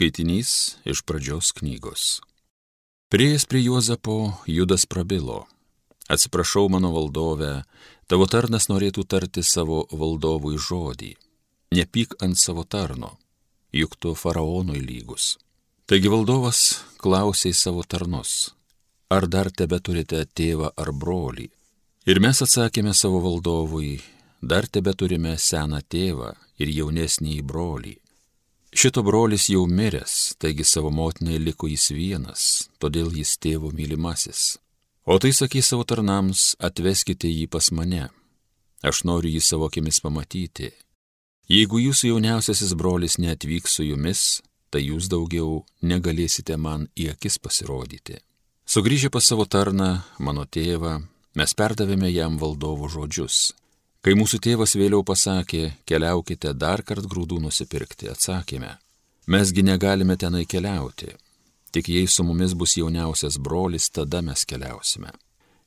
Skaitinys iš pradžios knygos. Prieės prie Juozapo, Judas prabilo. Atsiprašau, mano valdove, tavo tarnas norėtų tarti savo valdovui žodį. Nepyk ant savo tarno, juk tu faraonui lygus. Taigi valdovas klausė į savo tarnus, ar dar tebe turite tėvą ar brolį. Ir mes atsakėme savo valdovui, dar tebe turime seną tėvą ir jaunesnį brolį. Šito brolis jau miręs, taigi savo motinai liko jis vienas, todėl jis tėvo mylimasis. O tai sakys savo tarnams, atveskite jį pas mane. Aš noriu jį savo akimis pamatyti. Jeigu jūsų jauniausiasis brolis neatvyks su jumis, tai jūs daugiau negalėsite man į akis pasirodyti. Sugrįžę pas savo tarną, mano tėvą, mes perdavėme jam valdovo žodžius. Kai mūsų tėvas vėliau pasakė, keliaukite dar kart grūdų nusipirkti, atsakėme, mesgi negalime tenai keliauti, tik jei su mumis bus jauniausias brolis, tada mes keliausime.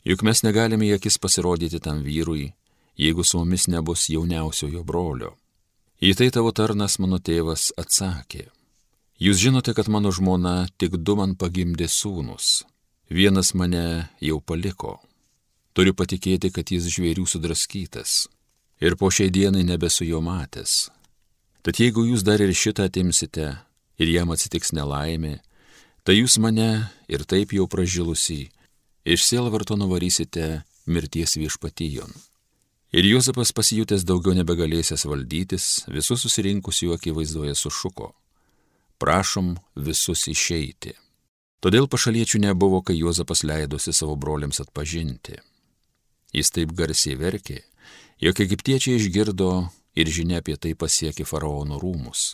Juk mes negalime į akis pasirodyti tam vyrui, jeigu su mumis nebus jauniausiojo brolio. Į tai tavo tarnas mano tėvas atsakė, jūs žinote, kad mano žmona tik du man pagimdė sūnus, vienas mane jau paliko Turiu patikėti, kad jis žvėrių sudraskytas ir po šiai dienai nebesu jo matęs. Tad jeigu jūs dar ir šitą atimsite ir jam atsitiks nelaimė, tai jūs mane ir taip jau pražilusi iš sielvarto nuvarysite mirties viešpatyjon. Ir Juozapas pasijutęs daugiau nebegalėsęs valdytis, visus susirinkusių akivaizdoje sušuko. Prašom visus išeiti. Todėl pašaliečių nebuvo, kai Juozapas leidosi savo broliams atpažinti. Jis taip garsiai verkė, jog egiptiečiai išgirdo ir žinia apie tai pasiekė faraono rūmus.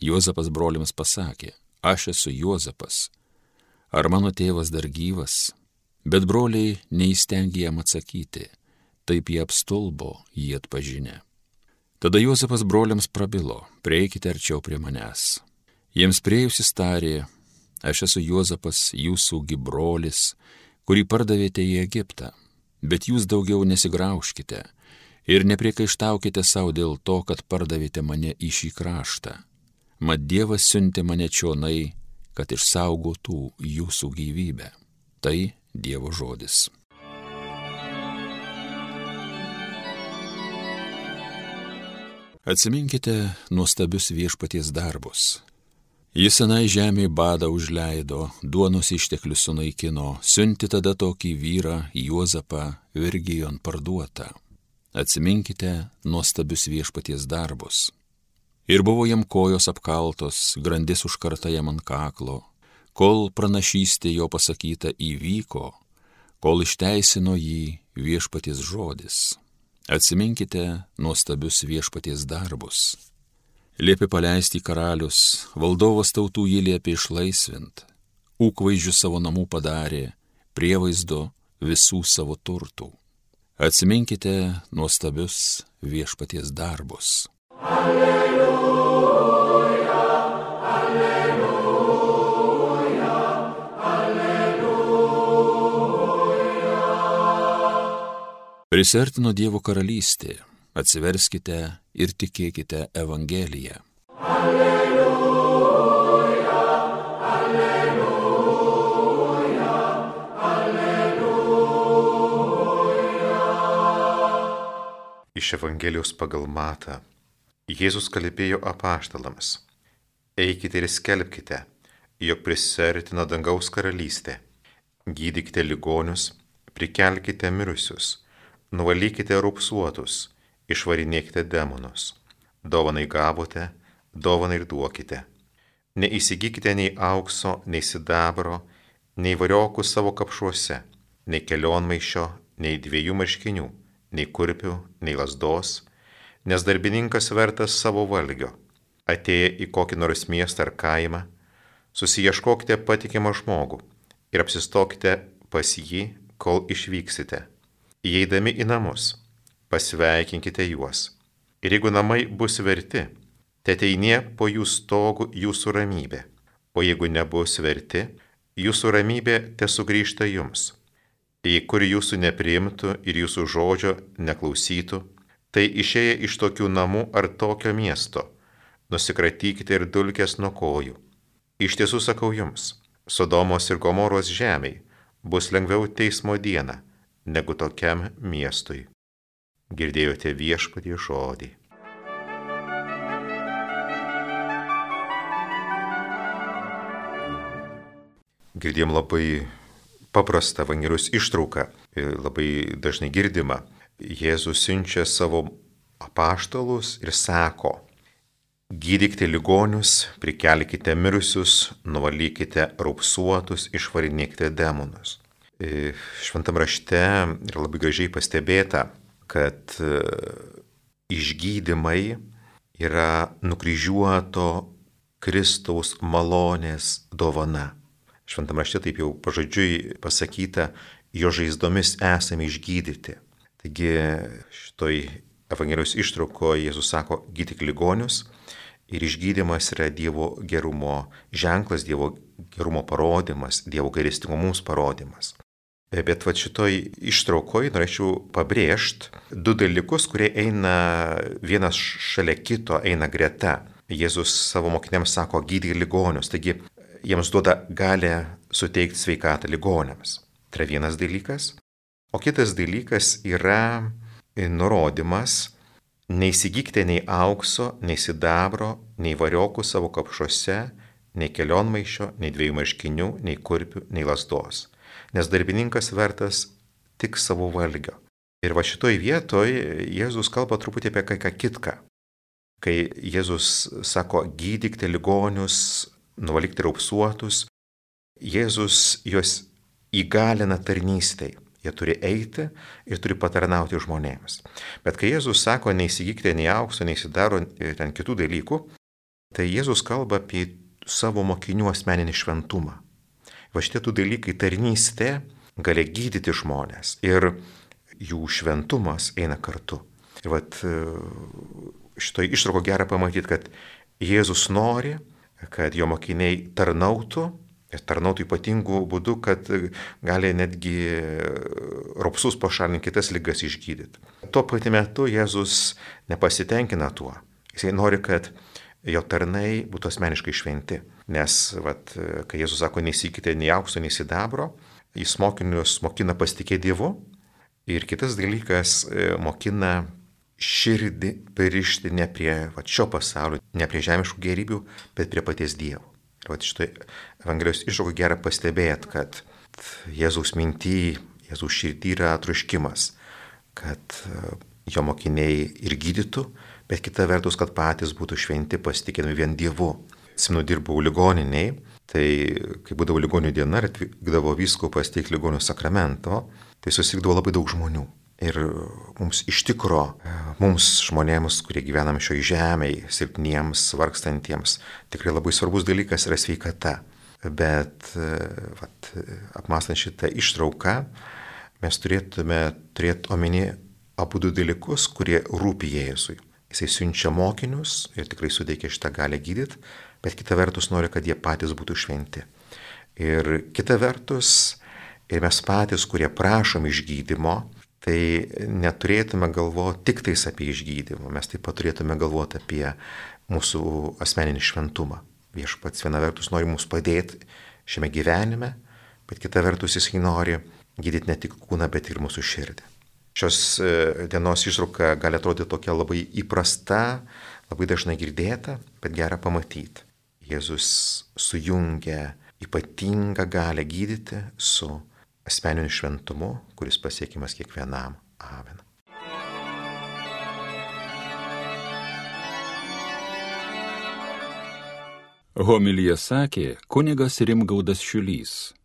Juozapas broliams pasakė, aš esu Juozapas, ar mano tėvas dar gyvas, bet broliai neįstengė jam atsakyti, taip jie apstulbo jį atpažinę. Tada Juozapas broliams prabilo, prieikite arčiau prie manęs. Jiems prieijusis tarė, aš esu Juozapas, jūsų gibrolis, kurį pardavėte į Egiptą bet jūs daugiau nesigrauškite ir nepriekaištaukite savo dėl to, kad pardavėte mane į šį kraštą. Mat Dievas siuntė mane čionai, kad išsaugotų jūsų gyvybę. Tai Dievo žodis. Atsiminkite nuostabius viešpaties darbus Jis senai žemė badą užleido, duonos išteklius sunaikino, siunti tada tokį vyrą Juozapą Virgijon parduotą. Atsiminkite nuostabius viešpaties darbus. Ir buvo jam kojos apkaltos, grandis užkarta jam ant kaklo, kol pranašystė jo pasakyta įvyko, kol išteisino jį viešpaties žodis. Atsiminkite nuostabius viešpaties darbus liepė paleisti karalius, valdovas tautų jį liepė išlaisvint, ūkvaizdžių savo namų padarė, prievaizdo visų savo turtų. Atsiminkite nuostabius viešpaties darbus. Alleluja, alleluja, alleluja. Prisertino Dievo karalystė atsiverskite ir tikėkite Evangeliją. Alleluja, alleluja, alleluja. Iš Evangelijos pagal matą Jėzus kalbėjo apaštalams. Eikite ir skelbkite, jog prisertina dangaus karalystė. Gydykite ligonius, prikelkite mirusius, nuvalykite rupsuotus išvarinėkite demonus. Dovanai gavote, dovanai ir duokite. Neįsigykite nei aukso, nei sidabro, nei variokų savo kapšuose, nei kelionmaišio, nei dviejų marškinių, nei kurpių, nei lasdos, nes darbininkas vertas savo valgio. Atėję į kokį nors miestą ar kaimą, susieškokite patikimą žmogų ir apsistokite pas jį, kol išvyksite. Įeidami į namus, pasveikinkite juos. Ir jeigu namai bus verti, te teinė po jų stogų jūsų ramybė, o jeigu nebus verti, jūsų ramybė te sugrįžta jums. Jei kur jūsų nepriimtų ir jūsų žodžio neklausytų, tai išėję iš tokių namų ar tokio miesto, nusikratykite ir dulkės nuo kojų, Iš tiesų sakau jums, Sodomos ir Gomoros žemiai bus lengviau teismo dieną negu tokiam miestui. Girdėjote viešpatį žodį. Girdėjom labai paprastą Evangelijos ištrauką, labai dažnai girdima. Jėzus siunčia savo apaštalus ir sako, Gydykite ligonius, prikelkite mirusius, nuvalykite raupsuotus, išvarinėkite demonus. E, šventam rašte yra labai gražiai pastebėta, kad e, išgydymai yra nukryžiuoto Kristaus malonės dovana. Šventam rašte taip jau pažodžiui pasakyta, jo žaizdomis esame išgydyti. Taigi šitoj Evangelijos ištraukoje Jėzus sako, gydyk ligonius ir išgydymas yra Dievo gerumo ženklas, Dievo gerumo parodimas, Dievo gailestingo mums parodimas. Bet va šitoj ištraukoje norėčiau pabrėžti du dalykus, kurie eina vienas šalia kito, eina greta. Jėzus savo mokiniams sako, gydyk ligonius, taigi jiems duoda galę suteikti sveikatą ligonėms. Tai yra vienas dalykas. O kitas dalykas yra nurodymas, neįsigykite nei aukso, nei sidabro, nei variokų savo kapšuose, nei kelionmaišio, nei dviejų marškinių, nei kurpių, nei lasdos, nes darbininkas vertas tik savo valgio. Ir va šitoj vietoj Jėzus kalba truputį apie kai ką kitką. Kai Jėzus sako, gydykite ligonius, nuvalykite raupsuotus, Jėzus juos įgalina tarnystėj. Jie turi eiti ir turi patarnauti žmonėms. Bet kai Jėzus sako, neįsigykite nei aukso, neįsidaro ten kitų dalykų, tai Jėzus kalba apie savo mokinių asmeninį šventumą. Va šitie tų dalykai tarnystė gali gydyti žmonės ir jų šventumas eina kartu. Ir vat šitoj ištrauko gera pamatyti, kad Jėzus nori, kad jo mokiniai tarnautų Ir tarnautų ypatingų būdų, kad gali netgi ropsus pašalinti, kitas lygas išgydyti. Tuo pat metu Jėzus nepasitenkina tuo. Jisai nori, kad jo tarnai būtų asmeniškai šventi. Nes, vat, kai Jėzus sako, neįsikite nei aukso, nei sidabro, jis mokinius mokina pasitikėti Dievu. Ir kitas dalykas, mokina širdį pririšti ne prie vat, šio pasaulio, ne prie žemiškų gerybių, bet prie paties Dievo. Ir vat šitoj Evangelijos iššūkį gera pastebėti, kad Jėzaus mintį, Jėzaus širdį yra truškimas, kad e, jo mokiniai ir gydytų, bet kita vertus, kad patys būtų šventi pasitikėdami vien Dievu. Simnu dirbau ligoniniai, tai kai būdavo ligonių diena ir atvykdavo viskupas teikti ligonių sakramento, tai susitikdavo labai daug žmonių. Ir mums iš tikro, mums žmonėms, kurie gyvename šioje žemėje, silpniems, vargstantiems, tikrai labai svarbus dalykas yra sveikata. Bet vat, apmastant šitą ištrauką, mes turėtume turėti omeny abu du dalykus, kurie rūpi Jėzui. Jisai siunčia mokinius ir tikrai suteikia šitą galę gydyti, bet kita vertus nori, kad jie patys būtų šventi. Ir kita vertus, ir mes patys, kurie prašom išgydymo, tai neturėtume galvoti tik tais apie išgydymą, mes taip pat turėtume galvoti apie mūsų asmeninį šventumą. Viešpats viena vertus nori mums padėti šiame gyvenime, bet kita vertus jis nori gydyti ne tik kūną, bet ir mūsų širdį. Šios e, dienos išrauka gali atrodyti tokia labai įprasta, labai dažnai girdėta, bet gera pamatyti. Jėzus sujungia ypatingą galę gydyti su asmeniniu šventumu, kuris pasiekimas kiekvienam. Amen. Homilyje sakė kunigas Rimgaudas Šiulys.